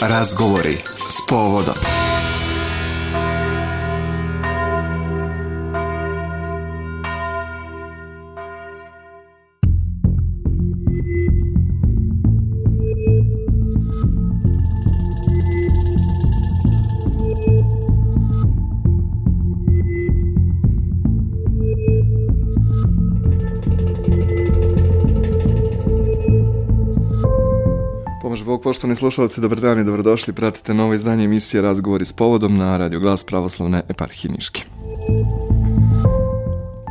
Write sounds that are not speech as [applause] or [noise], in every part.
Razgovori s povodom. Poštovani slušalci, dobar dan i dobrodošli. Pratite novo izdanje emisije Razgovori s povodom na Radio Glas Pravoslavne eparhije Niške.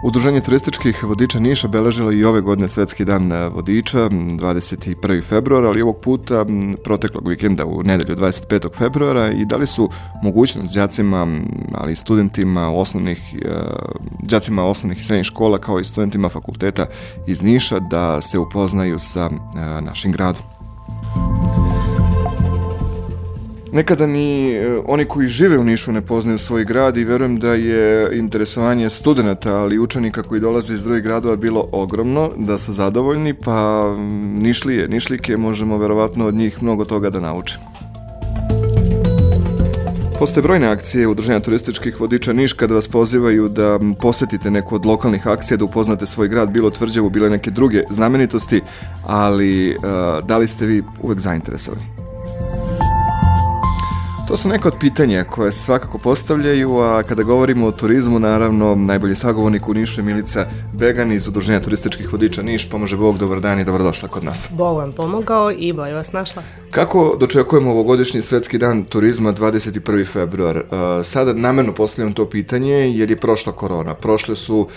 Udruženje turističkih vodiča Niša beležilo i ove godine Svetski dan e, vodiča, 21. februar, ali ovog puta proteklog vikenda u nedelju 25. februara i dali su mogućnost đacima, ali i studentima osnovnih, e, đacima osnovnih i srednjih škola kao i studentima fakulteta iz Niša da se upoznaju sa e, našim gradom. Nekada ni e, oni koji žive u Nišu ne poznaju svoj grad i verujem da je interesovanje studenta, ali i učenika koji dolaze iz drugih gradova bilo ogromno, da su zadovoljni, pa Nišlije, Nišlike možemo verovatno od njih mnogo toga da naučimo. Postoje brojne akcije Udruženja turističkih vodiča Niš kada vas pozivaju da posetite neku od lokalnih akcija, da upoznate svoj grad, bilo tvrđavu, bilo neke druge znamenitosti, ali uh, da li ste vi uvek zainteresovani? To su neka od pitanja koje se svakako postavljaju, a kada govorimo o turizmu, naravno, najbolji sagovornik u Nišu je Milica Began iz Udruženja turističkih vodiča Niš. Pomože Bog, dobar dan i dobrodošla kod nas. Bog vam pomogao i bolje vas našla. Kako dočekujemo ovogodišnji svetski dan turizma 21. februar? Sada namerno postavljam to pitanje jer je prošla korona. Prošle su,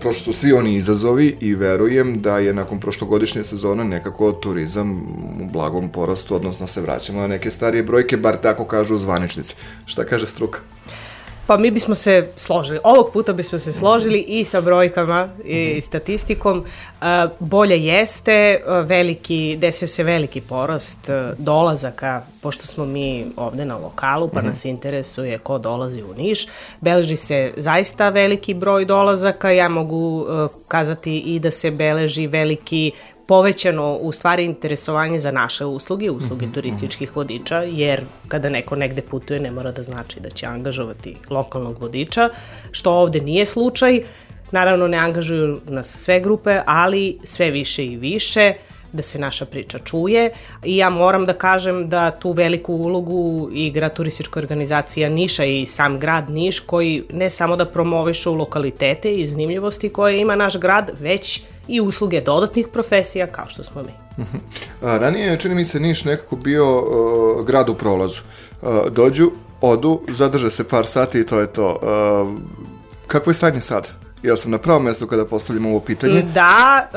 prošle su svi oni izazovi i verujem da je nakon prošlogodišnje sezone nekako turizam u blagom porastu, odnosno se vraćamo na neke starije brojke, bar tako kažu zvaničnici. Šta kaže struka? Pa mi bismo se složili, ovog puta bismo se složili i sa brojkama i mhm. statistikom. E, bolje jeste, veliki, desio se veliki porast e, dolazaka, pošto smo mi ovde na lokalu, pa mhm. nas interesuje ko dolazi u Niš. Beleži se zaista veliki broj dolazaka, ja mogu e, kazati i da se beleži veliki povećano u stvari interesovanje za naše usluge, usluge mm -hmm. turističkih vodiča, jer kada neko negde putuje ne mora da znači da će angažovati lokalnog vodiča, što ovde nije slučaj. Naravno ne angažuju nas sve grupe, ali sve više i više da se naša priča čuje i ja moram da kažem da tu veliku ulogu igra turistička organizacija Niša i sam grad Niš koji ne samo da promovišu lokalitete i zanimljivosti koje ima naš grad, već i usluge dodatnih profesija kao što smo mi. Uh mhm. -huh. A, ranije je, čini mi se, Niš nekako bio uh, grad u prolazu. Uh, dođu, odu, zadrže se par sati i to je to. Uh, kakvo je stanje sada? Ja sam na pravom mestu kada postavljam ovo pitanje. Da,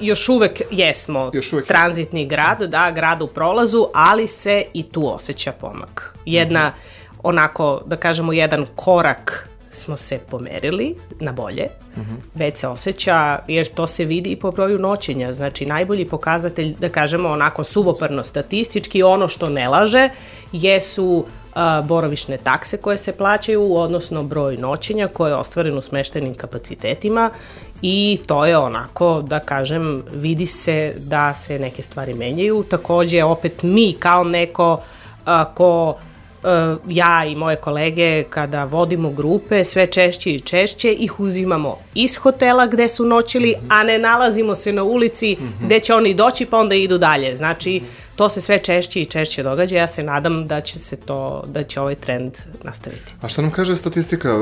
e, još uvek jesmo još uvek tranzitni jesmo. grad, da, grad u prolazu, ali se i tu osjeća pomak. Jedna, mm -hmm. onako, da kažemo, jedan korak smo se pomerili na bolje, mhm. -huh. već se osjeća, jer to se vidi i po broju noćenja, znači najbolji pokazatelj, da kažemo onako suvoparno statistički, ono što ne laže, jesu borovišne takse koje se plaćaju, odnosno broj noćenja koje je ostvaren u smeštenim kapacitetima i to je onako, da kažem, vidi se da se neke stvari menjaju. Takođe, opet mi kao neko a, ko ja i moje kolege kada vodimo grupe sve češće i češće ih uzimamo iz hotela gde su noćili, mm -hmm. a ne nalazimo se na ulici mm -hmm. gde će oni doći pa onda idu dalje. Znači, mm -hmm. to se sve češće i češće događa. Ja se nadam da će se to, da će ovaj trend nastaviti. A šta nam kaže statistika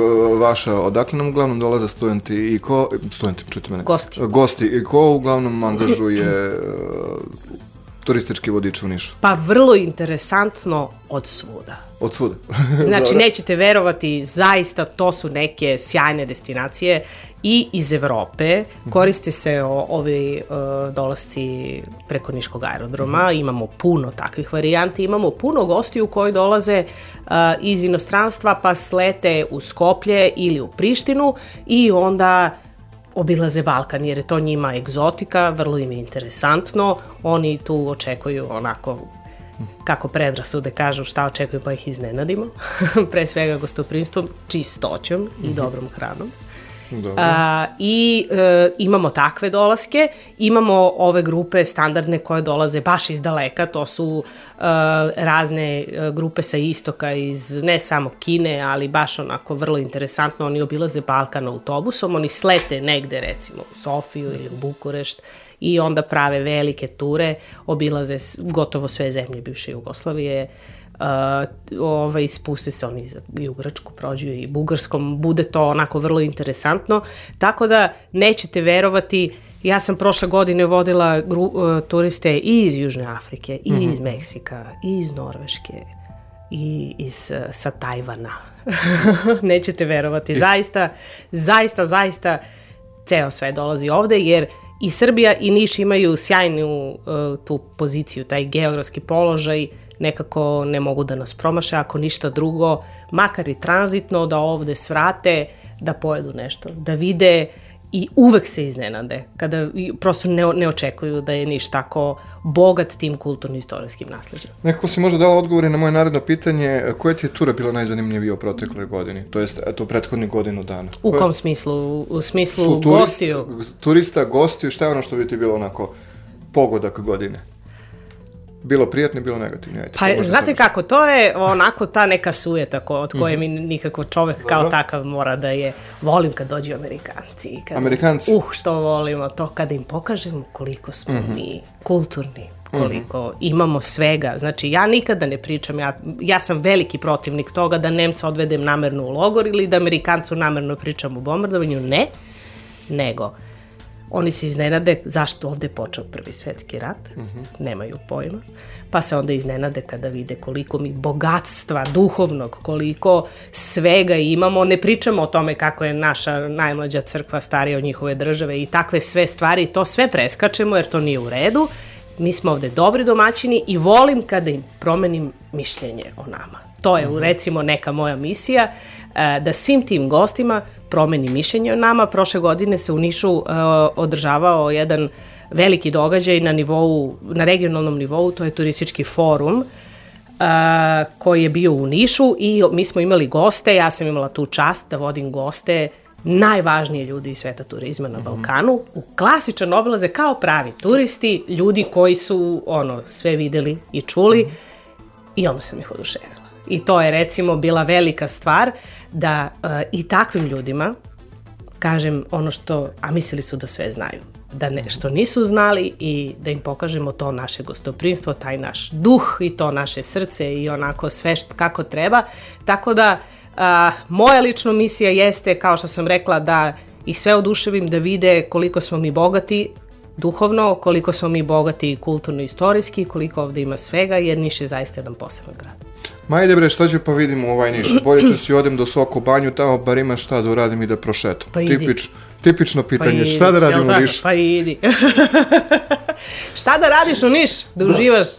vaša? Odakle nam uglavnom dolaze studenti i ko, studenti, čujte mene. Gosti. Gosti. I ko uglavnom angažuje turistički vodič u Nišu? Pa vrlo interesantno od svuda. Od svuda. [laughs] znači, nećete verovati, zaista to su neke sjajne destinacije i iz Evrope. Mhm. Koriste se o, ovi uh, dolasci preko Niškog aerodroma. Mhm. Imamo puno takvih varijanti. Imamo puno gostiju koji dolaze uh, iz inostranstva pa slete u Skoplje ili u Prištinu i onda obilaze Balkan jer je to njima egzotika, vrlo im je interesantno. Oni tu očekuju onako kako predrasude kažu šta očekuju pa ih iznenadimo. [laughs] Pre svega gostoprinstvom, čistoćom i mhm. dobrom hranom. I e, imamo takve dolaske, imamo ove grupe standardne koje dolaze baš iz daleka, to su e, razne e, grupe sa istoka iz ne samo Kine, ali baš onako vrlo interesantno, oni obilaze Balkan autobusom, oni slete negde recimo u Sofiju ili u Bukurešt i onda prave velike ture, obilaze gotovo sve zemlje bivše Jugoslavije, ovaj, spuste se oni za Jugračku, prođu i Bugarskom, bude to onako vrlo interesantno, tako da nećete verovati, ja sam prošle godine vodila gru, uh, turiste i iz Južne Afrike, i mm -hmm. iz Meksika, i iz Norveške, i iz, uh, sa Tajvana. [laughs] nećete verovati, zaista, zaista, zaista ceo sve dolazi ovde, jer i Srbija i Niš imaju sjajnu uh, tu poziciju, taj geografski položaj, nekako ne mogu da nas promaše, ako ništa drugo, makar i tranzitno, da ovde svrate, da pojedu nešto, da vide i uvek se iznenade, kada prosto ne, ne očekuju da je niš tako bogat tim kulturno-istorijskim nasleđem. Nekako si možda dala odgovore na moje naredno pitanje, koja ti je tura bila najzanimljivija u protekloj godini, to jest eto, prethodni godinu dana? U kom smislu? U smislu turist, gostiju? Turista, gostiju, šta je ono što bi ti bilo onako pogodak godine? Bilo prijatno, bilo negativno. Ajde, pa znate sam... kako, to je onako ta neka sujeta ko, od koje mm -hmm. mi nikako čovek Dobro. kao takav mora da je. Volim kad dođu Amerikanci. Kad, Amerikanci? Uh, što volimo, to kada im pokažemo koliko smo mm -hmm. mi kulturni, koliko mm -hmm. imamo svega. Znači, ja nikada ne pričam, ja, ja sam veliki protivnik toga da Nemca odvedem namerno u logor ili da Amerikancu namerno pričam u bombardovanju, ne, nego Oni se iznenade zašto ovde je počeo prvi svetski rat, mhm. -huh. nemaju pojma, pa se onda iznenade kada vide koliko mi bogatstva duhovnog, koliko svega imamo, ne pričamo o tome kako je naša najmlađa crkva starija od njihove države i takve sve stvari, to sve preskačemo jer to nije u redu, mi smo ovde dobri domaćini i volim kada im promenim mišljenje o nama. To je, mhm. -huh. recimo, neka moja misija, e, da svim tim gostima promeni mišljenje o nama. Prošle godine se u Nišu uh, održavao jedan veliki događaj na nivou, na regionalnom nivou, to je turistički forum, uh, koji je bio u Nišu i mi smo imali goste, ja sam imala tu čast da vodim goste najvažnije ljudi iz sveta turizma na mhm. Balkanu, u klasičan obilaze kao pravi turisti, ljudi koji su ono sve videli i čuli mm i onda sam ih oduševila. I to je recimo bila velika stvar da uh, i takvim ljudima kažem ono što, a mislili su da sve znaju, da nešto nisu znali i da im pokažemo to naše gostoprinstvo, taj naš duh i to naše srce i onako sve što, kako treba. Tako da uh, moja lična misija jeste, kao što sam rekla, da ih sve oduševim da vide koliko smo mi bogati duhovno, koliko smo mi bogati kulturno-istorijski, koliko ovde ima svega, jer Niš je zaista jedan poseban grad. Ma ide bre, šta ću pa vidimo ovaj Niš? Bolje ću si odem do Soko banju, tamo bar ima šta da uradim i da prošetam. Pa idi. Tipič, tipično pitanje, pa idi. šta da radim u Nišu? Pa idi. [laughs] šta da radiš u Niš? Da uživaš? [clears throat]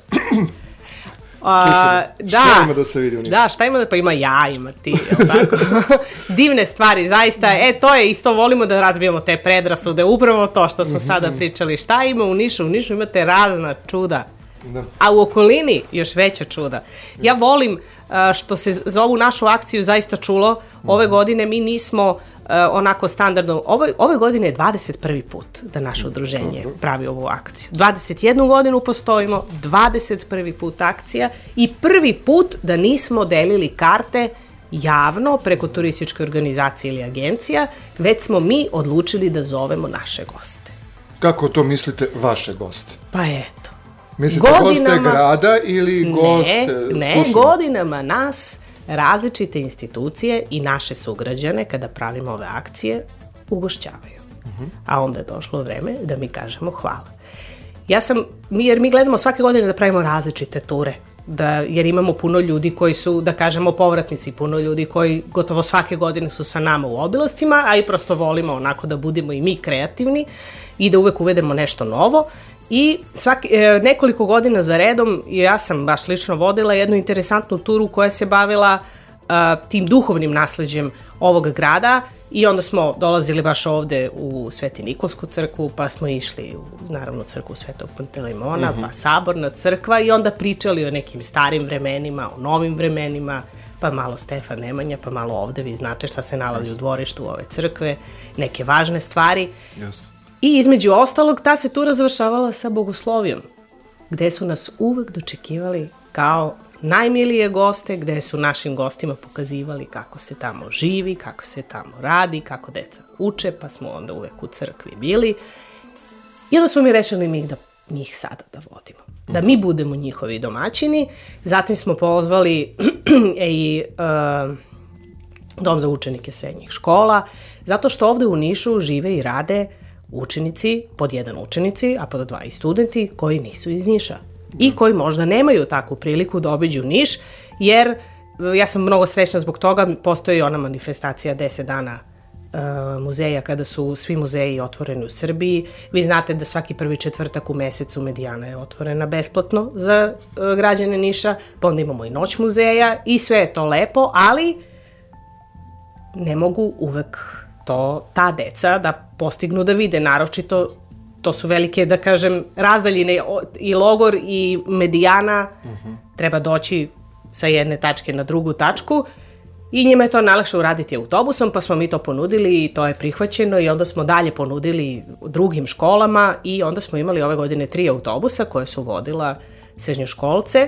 A, da, šta ima da se vidi u Nišu? Da, šta ima da, pa ima ja, ima ti, jel tako? [laughs] Divne stvari, zaista, e, to je isto, volimo da razbijamo te predrasude, upravo to što smo mm -hmm. sada pričali. Šta ima u Nišu? U Nišu imate razna čuda Da. A u okolini još veća čuda. Ja volim što se za ovu našu akciju zaista čulo. Ove mhm. godine mi nismo onako standardno. Ove, ove godine je 21. put da naše udruženje pravi ovu akciju. 21 godinu postojimo, 21. put akcija i prvi put da nismo delili karte javno preko turističke organizacije ili agencija, već smo mi odlučili da zovemo naše goste. Kako to mislite vaše goste? Pa eto, Mislite godinama, goste grada ili goste Ne, ne godinama nas različite institucije i naše sugrađane kada pravimo ove akcije ugošćavaju. Uh -huh. A onda je došlo vreme da mi kažemo hvala. Ja sam, mi, jer mi gledamo svake godine da pravimo različite ture, da, jer imamo puno ljudi koji su, da kažemo, povratnici, puno ljudi koji gotovo svake godine su sa nama u obilascima, a i prosto volimo onako da budemo i mi kreativni i da uvek uvedemo nešto novo. I svaki, e, nekoliko godina za redom ja sam baš lično vodila jednu interesantnu turu koja se bavila a, tim duhovnim nasleđem ovog grada i onda smo dolazili baš ovde u Sveti Nikolsku crkvu, pa smo išli u, naravno, crkvu Svetog Pantelejmona, mm -hmm. pa saborna crkva i onda pričali o nekim starim vremenima, o novim vremenima, pa malo Stefan Nemanja, pa malo ovde, vi znate šta se nalazi u dvorištu ove crkve, neke važne stvari. Jasno. I između ostalog, ta se tura završavala sa bogoslovijom, gde su nas uvek dočekivali kao najmilije goste, gde su našim gostima pokazivali kako se tamo živi, kako se tamo radi, kako deca uče, pa smo onda uvek u crkvi bili. I onda smo mi rešili mi da njih sada da vodimo. Da mi budemo njihovi domaćini. Zatim smo pozvali [clears throat] i uh, dom za učenike srednjih škola, zato što ovde u Nišu žive i rade učenici, pod jedan učenici, a pod dva i studenti koji nisu iz Niša i koji možda nemaju takvu priliku da obiđu Niš, jer ja sam mnogo srećna zbog toga, postoji ona manifestacija 10 dana uh, muzeja kada su svi muzeji otvoreni u Srbiji. Vi znate da svaki prvi četvrtak u mesecu Medijana je otvorena besplatno za uh, građane Niša, pa onda imamo i noć muzeja i sve je to lepo, ali ne mogu uvek to ta deca da postignu da vide, naročito to su velike, da kažem, razdaljine i logor i medijana, uh -huh. treba doći sa jedne tačke na drugu tačku i njima je to najlakše uraditi autobusom, pa smo mi to ponudili i to je prihvaćeno i onda smo dalje ponudili drugim školama i onda smo imali ove godine tri autobusa koje su vodila srednjoškolce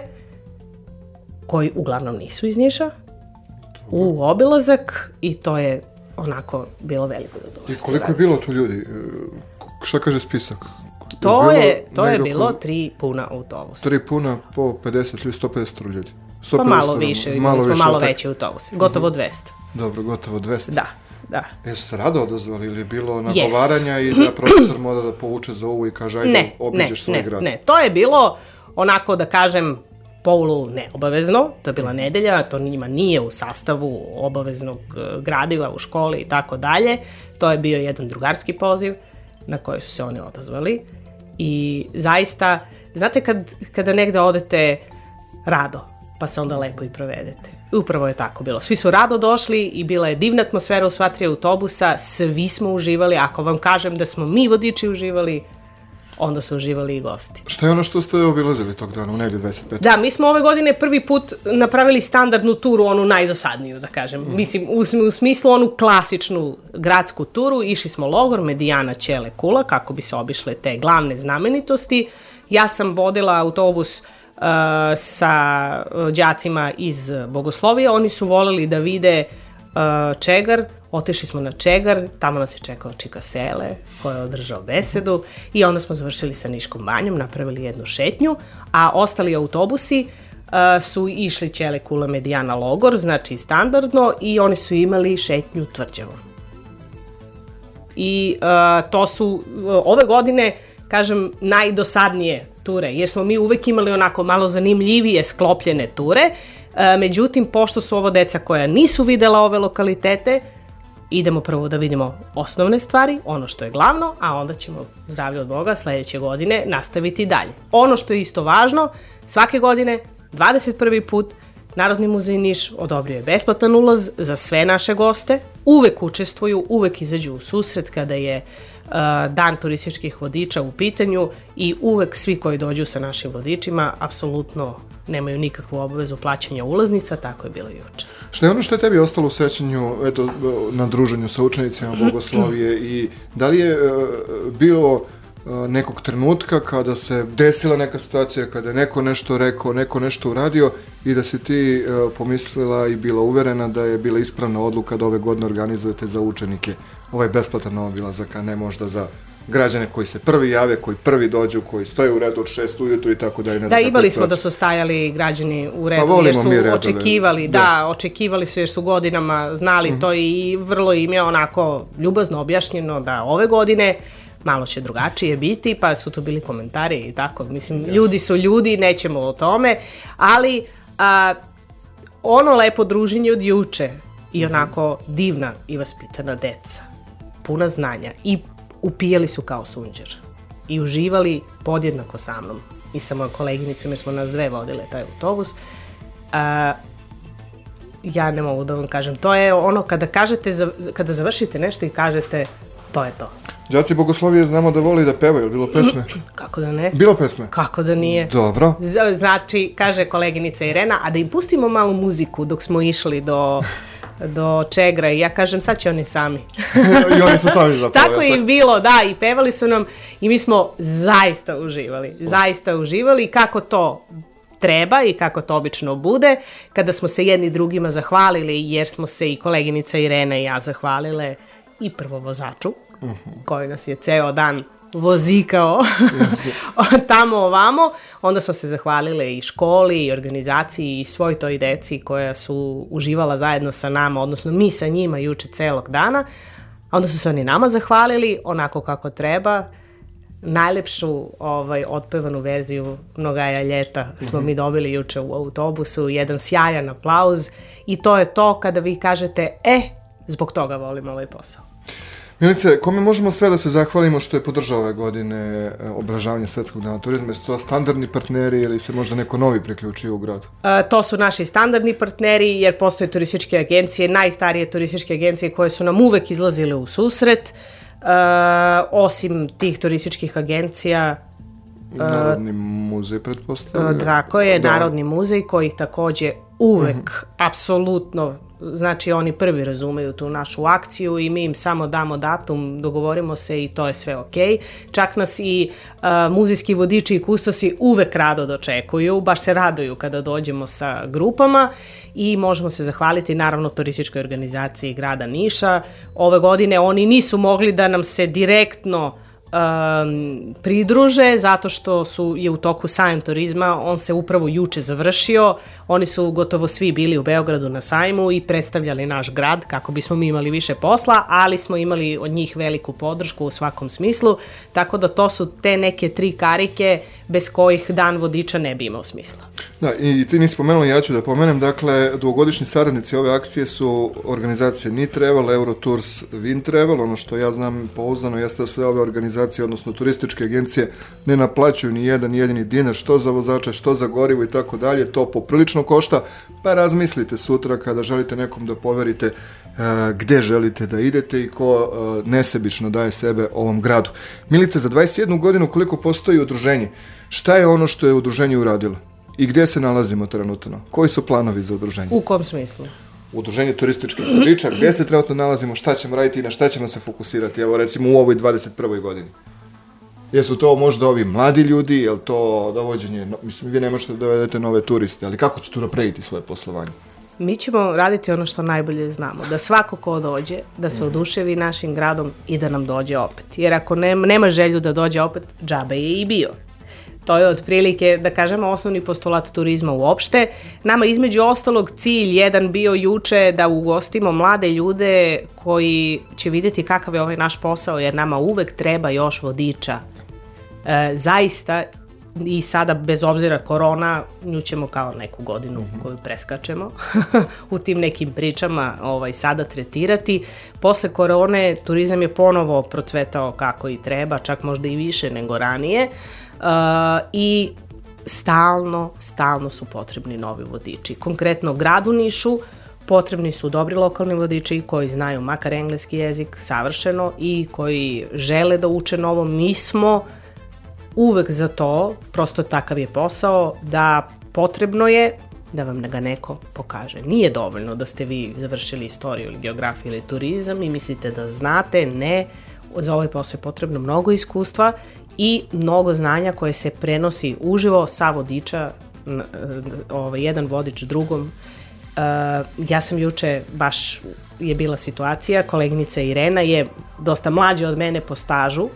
koji uglavnom nisu iz Niša u obilazak i to je onako bilo veliko zadovoljstvo. I koliko je bilo tu ljudi? Šta kaže spisak? To je, to je bilo tri puna autobusa. Tri puna po 50 ili 150 ljudi. 150 pa malo više, imali malo smo više, malo veće autobuse. Gotovo uh mhm. -huh. 200. Dobro, gotovo 200. Da, da. Jesu se rado odazvali ili je bilo nagovaranja yes. i da [clears throat] profesor mora da povuče za ovo i kaže ajde ne, obiđeš ne, svoj ne, grad? Ne, to je bilo onako da kažem Poulu neobavezno, to je bila nedelja, to njima nije u sastavu obaveznog e, gradiva u školi i tako dalje. To je bio jedan drugarski poziv na koje su se oni odazvali i zaista, znate kad, kada negde odete rado, pa se onda lepo i provedete. Upravo je tako bilo. Svi su rado došli i bila je divna atmosfera u sva tri autobusa, svi smo uživali, ako vam kažem da smo mi vodiči uživali, onda su uživali i gosti. Šta je ono što ste obilazili tog dana u nedelju 25? Da, mi smo ove godine prvi put napravili standardnu turu, onu najdosadniju, da kažem. Mm. Mislim, u, u smislu onu klasičnu gradsku turu, išli smo logor, Medijana, Ćele, Kula, kako bi se obišle te glavne znamenitosti. Ja sam vodila autobus uh, sa đacima iz Bogoslovije, oni su voleli da vide uh, Čegar, Otešli smo na Čegar, tamo nas je čekao Čika Sele, koja je održao besedu i onda smo završili sa Niškom banjom, napravili jednu šetnju, a ostali autobusi uh, su išli Ćele Kula Medijana Logor, znači standardno, i oni su imali šetnju tvrđavom. I uh, to su uh, ove godine, kažem, najdosadnije ture, jer smo mi uvek imali onako malo zanimljivije sklopljene ture, uh, međutim, pošto su ovo deca koja nisu videla ove lokalitete, idemo prvo da vidimo osnovne stvari, ono što je glavno, a onda ćemo zdravlje od Boga sledeće godine nastaviti dalje. Ono što je isto važno, svake godine, 21. put, Narodni muzej Niš odobrio je besplatan ulaz za sve naše goste, uvek učestvuju, uvek izađu u susret kada je uh, dan turističkih vodiča u pitanju i uvek svi koji dođu sa našim vodičima apsolutno nemaju nikakvu obavezu plaćanja ulaznica, tako je bilo juče. Šta je ono što je tebi ostalo u sećanju eto, na druženju sa učenicima Bogoslovije i da li je uh, bilo uh, nekog trenutka kada se desila neka situacija, kada je neko nešto rekao, neko nešto uradio i da si ti uh, pomislila i bila uverena da je bila ispravna odluka da ove godine organizujete za učenike ovaj besplatan obilazak, a ne možda za građane koji se prvi jave, koji prvi dođu, koji stoje u redu od 6 ujutru i tako da i ne Da, imali smo da su stajali građani u redu, pa jer su očekivali, da. da, očekivali su jer su godinama znali mm -hmm. to i vrlo im je onako ljubazno objašnjeno da ove godine malo će drugačije biti, pa su tu bili komentari i tako, mislim, Jasne. ljudi su ljudi, nećemo o tome, ali a, ono lepo druženje od juče i mhm. onako divna i vaspitana deca, puna znanja i upijali su kao sunđer i uživali podjednako sa mnom i sa mojom koleginicom, mi smo nas dve vodile taj autobus. A, ja ne mogu da vam kažem, to je ono kada kažete, kada završite nešto i kažete to je to. Đaci Bogoslovije znamo da voli da pevaju, bilo pesme? [clears throat] Kako da ne? Bilo pesme? Kako da nije? Dobro. Znači, kaže koleginica Irena, a da im pustimo malu muziku dok smo išli do do Čegra i ja kažem sad će oni sami. [laughs] I oni su sami zapravo. tako je bilo, da, i pevali su nam i mi smo zaista uživali, zaista uživali kako to treba i kako to obično bude, kada smo se jedni drugima zahvalili, jer smo se i koleginica Irena i ja zahvalile i prvo vozaču, uh. -huh. koji nas je ceo dan vozikao [laughs] tamo ovamo, onda smo se zahvalile i školi i organizaciji i svoj toj deci koja su uživala zajedno sa nama, odnosno mi sa njima juče celog dana, a onda su se oni nama zahvalili onako kako treba, najlepšu ovaj, otpevanu verziju Mnogaja ljeta smo mm -hmm. mi dobili juče u autobusu, jedan sjajan aplauz i to je to kada vi kažete, e, zbog toga volim ovaj posao. Milice, kome možemo sve da se zahvalimo što je podržao ove godine e, obražavanje Svetskog dana turizma? Jesu to standardni partneri ili se možda neko novi priključio u grad? E, to su naši standardni partneri jer postoje turističke agencije, najstarije turističke agencije koje su nam uvek izlazile u susret. E, osim tih turističkih agencija Narodni muzej, pretpostavljam. Tako je, da. Narodni muzej koji takođe uvek, uh -huh. apsolutno znači oni prvi razumeju tu našu akciju i mi im samo damo datum, dogovorimo se i to je sve ok. Čak nas i uh, muzijski vodiči i kustosi uvek rado dočekuju, baš se raduju kada dođemo sa grupama i možemo se zahvaliti naravno turističkoj organizaciji grada Niša. Ove godine oni nisu mogli da nam se direktno um, pridruže zato što su je u toku sajam turizma, on se upravo juče završio, oni su gotovo svi bili u Beogradu na sajmu i predstavljali naš grad kako bismo mi imali više posla, ali smo imali od njih veliku podršku u svakom smislu, tako da to su te neke tri karike bez kojih dan vodiča ne bi imao smisla. Da, i ti nisi spomenula, ja ću da pomenem, dakle, dugogodišnji saradnici ove akcije su organizacije Ni Travel, Eurotours, Win Travel, ono što ja znam pouzdano jeste da sve ove organizacije, odnosno turističke agencije, ne naplaćuju ni jedan jedini dinar, što za vozače, što za gorivo i tako dalje, to poprilično košta, pa razmislite sutra kada želite nekom da poverite uh, gde želite da idete i ko uh, nesebično daje sebe ovom gradu. Milice, za 21 godinu koliko postoji udruženje, Šta je ono što je udruženje uradilo? I gdje se nalazimo trenutno? Koji su planovi za udruženje? U kom smislu? Udruženje turističkih vodiča, gdje se trenutno nalazimo, šta ćemo raditi i na šta ćemo se fokusirati, evo recimo u ovoj 21. godini? Jesu to možda ovi mladi ljudi, je to dovođenje, mislim vi ne možete da dovedete nove turiste, ali kako ćete napraviti svoje poslovanje? Mi ćemo raditi ono što najbolje znamo, da svako ko dođe, da se oduševi našim gradom i da nam dođe opet. Jer ako nema, nema želju da dođe opet, džabe je i bio. To je otprilike, da kažemo, osnovni postulat turizma uopšte. Nama između ostalog cilj jedan bio juče da ugostimo mlade ljude koji će videti kakav je ovaj naš posao, jer nama uvek treba još vodiča. E, zaista, i sada bez obzira korona, nju ćemo kao neku godinu mhm. koju preskačemo [laughs] u tim nekim pričama ovaj, sada tretirati. Posle korone turizam je ponovo procvetao kako i treba, čak možda i više nego ranije. Uh, i stalno, stalno su potrebni novi vodiči. Konkretno gradu Nišu potrebni su dobri lokalni vodiči koji znaju makar engleski jezik savršeno i koji žele da uče novo. Mi smo uvek za to, prosto takav je posao, da potrebno je da vam ga neko pokaže. Nije dovoljno da ste vi završili istoriju ili geografiju ili turizam i mislite da znate, ne, za ovaj posao je potrebno mnogo iskustva i mnogo znanja koje se prenosi uživo sa vodiča, ovaj, jedan vodič drugom. Uh, ja sam juče, baš je bila situacija, koleginica Irena je dosta mlađa od mene po stažu,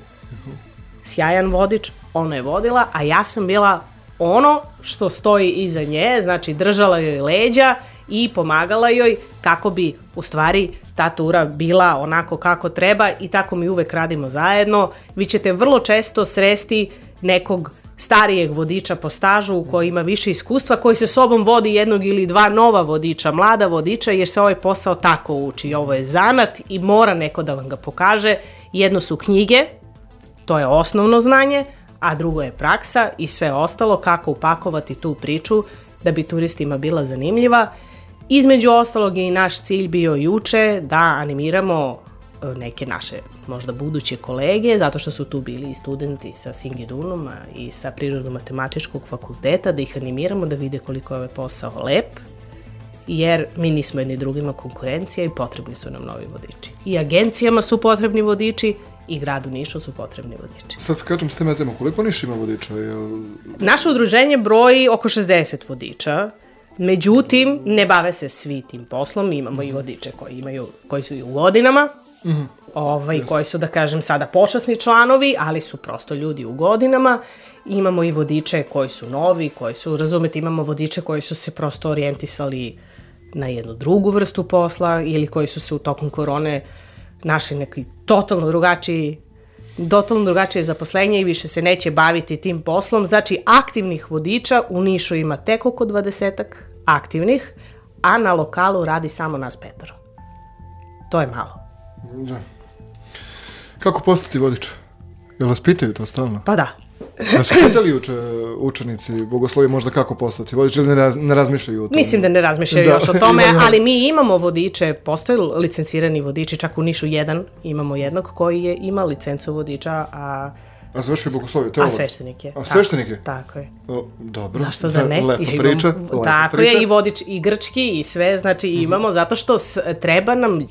sjajan vodič, ona je vodila, a ja sam bila ono što stoji iza nje, znači držala joj leđa i pomagala joj kako bi u stvari ta tura bila onako kako treba i tako mi uvek radimo zajedno. Vi ćete vrlo često sresti nekog starijeg vodiča po stažu koji ima više iskustva, koji se sobom vodi jednog ili dva nova vodiča, mlada vodiča, jer se ovaj posao tako uči. Ovo je zanat i mora neko da vam ga pokaže. Jedno su knjige, to je osnovno znanje, a drugo je praksa i sve ostalo kako upakovati tu priču da bi turistima bila zanimljiva Između ostalog je i naš cilj bio juče da animiramo neke naše možda buduće kolege, zato što su tu bili i studenti sa Singidunuma i sa Prirodno-matematičkog fakulteta, da ih animiramo da vide koliko je ovaj posao lep, jer mi nismo jedni drugima konkurencija i potrebni su nam novi vodiči. I agencijama su potrebni vodiči i gradu Nišu su potrebni vodiči. Sad skačem s teme tema, koliko Niš ima vodiča? Jel... Naše udruženje broji oko 60 vodiča, međutim, ne bave se svi tim poslom, imamo i vodiče koji, imaju, koji su i u godinama, mm -hmm. ovaj, yes. koji su, da kažem, sada počasni članovi, ali su prosto ljudi u godinama. Imamo i vodiče koji su novi, koji su, razumete, imamo vodiče koji su se prosto orijentisali na jednu drugu vrstu posla ili koji su se u tokom korone našli neki totalno drugačiji totalno drugačije zaposlenje i više se neće baviti tim poslom. Znači, aktivnih vodiča u Nišu ima tek oko 20 aktivnih, a na lokalu radi samo nas petoro. To je malo. Da. Kako postati vodič? Jel vas pitaju to stalno? Pa da. Da su pitali uče, učenici bogoslovi možda kako postati vodič ili ne, raz, ne razmišljaju o tome? Mislim da ne razmišljaju da. još o tome, [laughs] ali mi imamo vodiče, postoje licencirani vodiči, čak u Nišu jedan imamo jednog koji je ima licencu vodiča, a A završio bogoslovje, to je A sveštenik je. A sveštenik je? Tako je. O, dobro. Zašto da ne? Lepa ja priča. Lepa tako priča. je, i vodič, i grčki, i sve, znači mm -hmm. imamo, zato što s, treba nam e,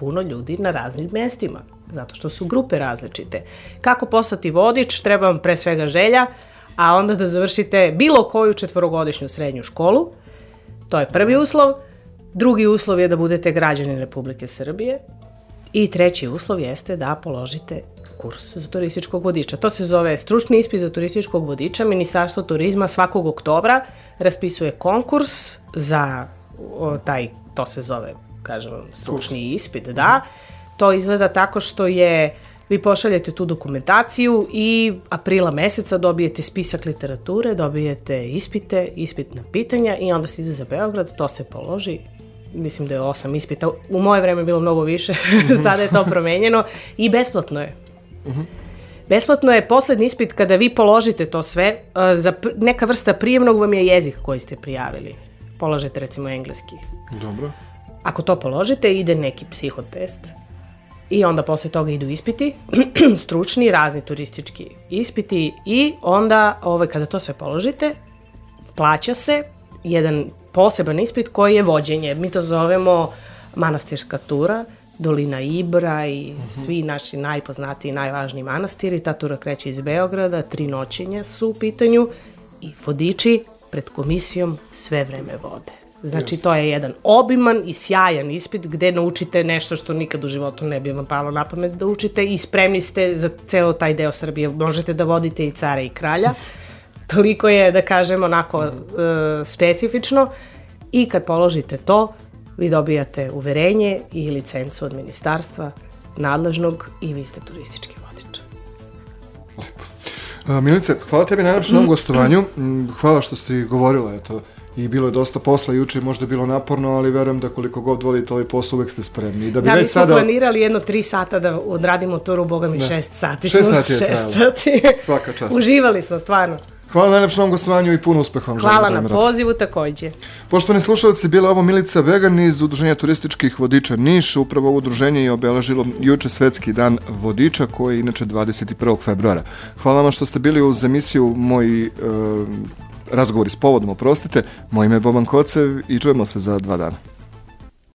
puno ljudi na raznim mestima zato što su grupe različite. Kako postati vodič, treba vam pre svega želja, a onda da završite bilo koju četvorogodišnju srednju školu. To je prvi uslov. Drugi uslov je da budete građani Republike Srbije. I treći uslov jeste da položite kurs za turističkog vodiča. To se zove stručni ispit za turističkog vodiča. Ministarstvo turizma svakog oktobra raspisuje konkurs za o, taj, to se zove, kažem stručni ispit, da. To izgleda tako što je vi pošaljete tu dokumentaciju i aprila meseca dobijete spisak literature, dobijete ispite, ispitna pitanja i onda se ide za Beograd, to se položi, mislim da je osam ispita, u moje vreme je bilo mnogo više, [laughs] sada je to promenjeno i besplatno je. Besplatno je poslednji ispit kada vi položite to sve, za neka vrsta prijemnog vam je jezik koji ste prijavili. Položite recimo engleski. Dobro. Ako to položite, ide neki psihotest I onda posle toga idu ispiti, [clears throat] stručni, razni turistički ispiti i onda ovaj, kada to sve položite, plaća se jedan poseban ispit koji je vođenje. Mi to zovemo manastirska tura, Dolina Ibra i uh mhm. -huh. svi naši najpoznatiji i najvažniji manastiri. Ta tura kreće iz Beograda, tri noćenja su u pitanju i vodiči pred komisijom sve vreme vode. Znači, to je jedan obiman i sjajan ispit gde naučite nešto što nikad u životu ne bi vam palo na pamet da učite i spremni ste za celo taj deo Srbije. Možete da vodite i cara i kralja. Toliko je, da kažem, onako uh, specifično. I kad položite to, vi dobijate uverenje i licencu od ministarstva nadležnog i vi ste turistički vodič. Lepo. Milice, hvala tebi najlepše na ovom gostovanju. Mm, hvala što si govorila, eto, i bilo je dosta posla, juče možda bilo naporno, ali verujem da koliko god vodite ovaj posao uvek ste spremni. I da, bi da, već mi smo sada... planirali jedno tri sata da odradimo turu, boga mi da. šest sati. Šest sati je šest sati. [laughs] Svaka čast. Uživali smo, stvarno. Hvala najlepšom vam gostovanju i puno uspeha vam Hvala na pozivu takođe. Poštovani slušalci, bila ovo Milica Vegan iz Udruženja turističkih vodiča Niš. Upravo ovo udruženje je obeležilo juče svetski dan vodiča koji je inače 21. februara. Hvala vam što ste bili uz emisiju Moji e, razgovori s povodom, oprostite. Moje ime je Boban Kocev i čujemo se za dva dana.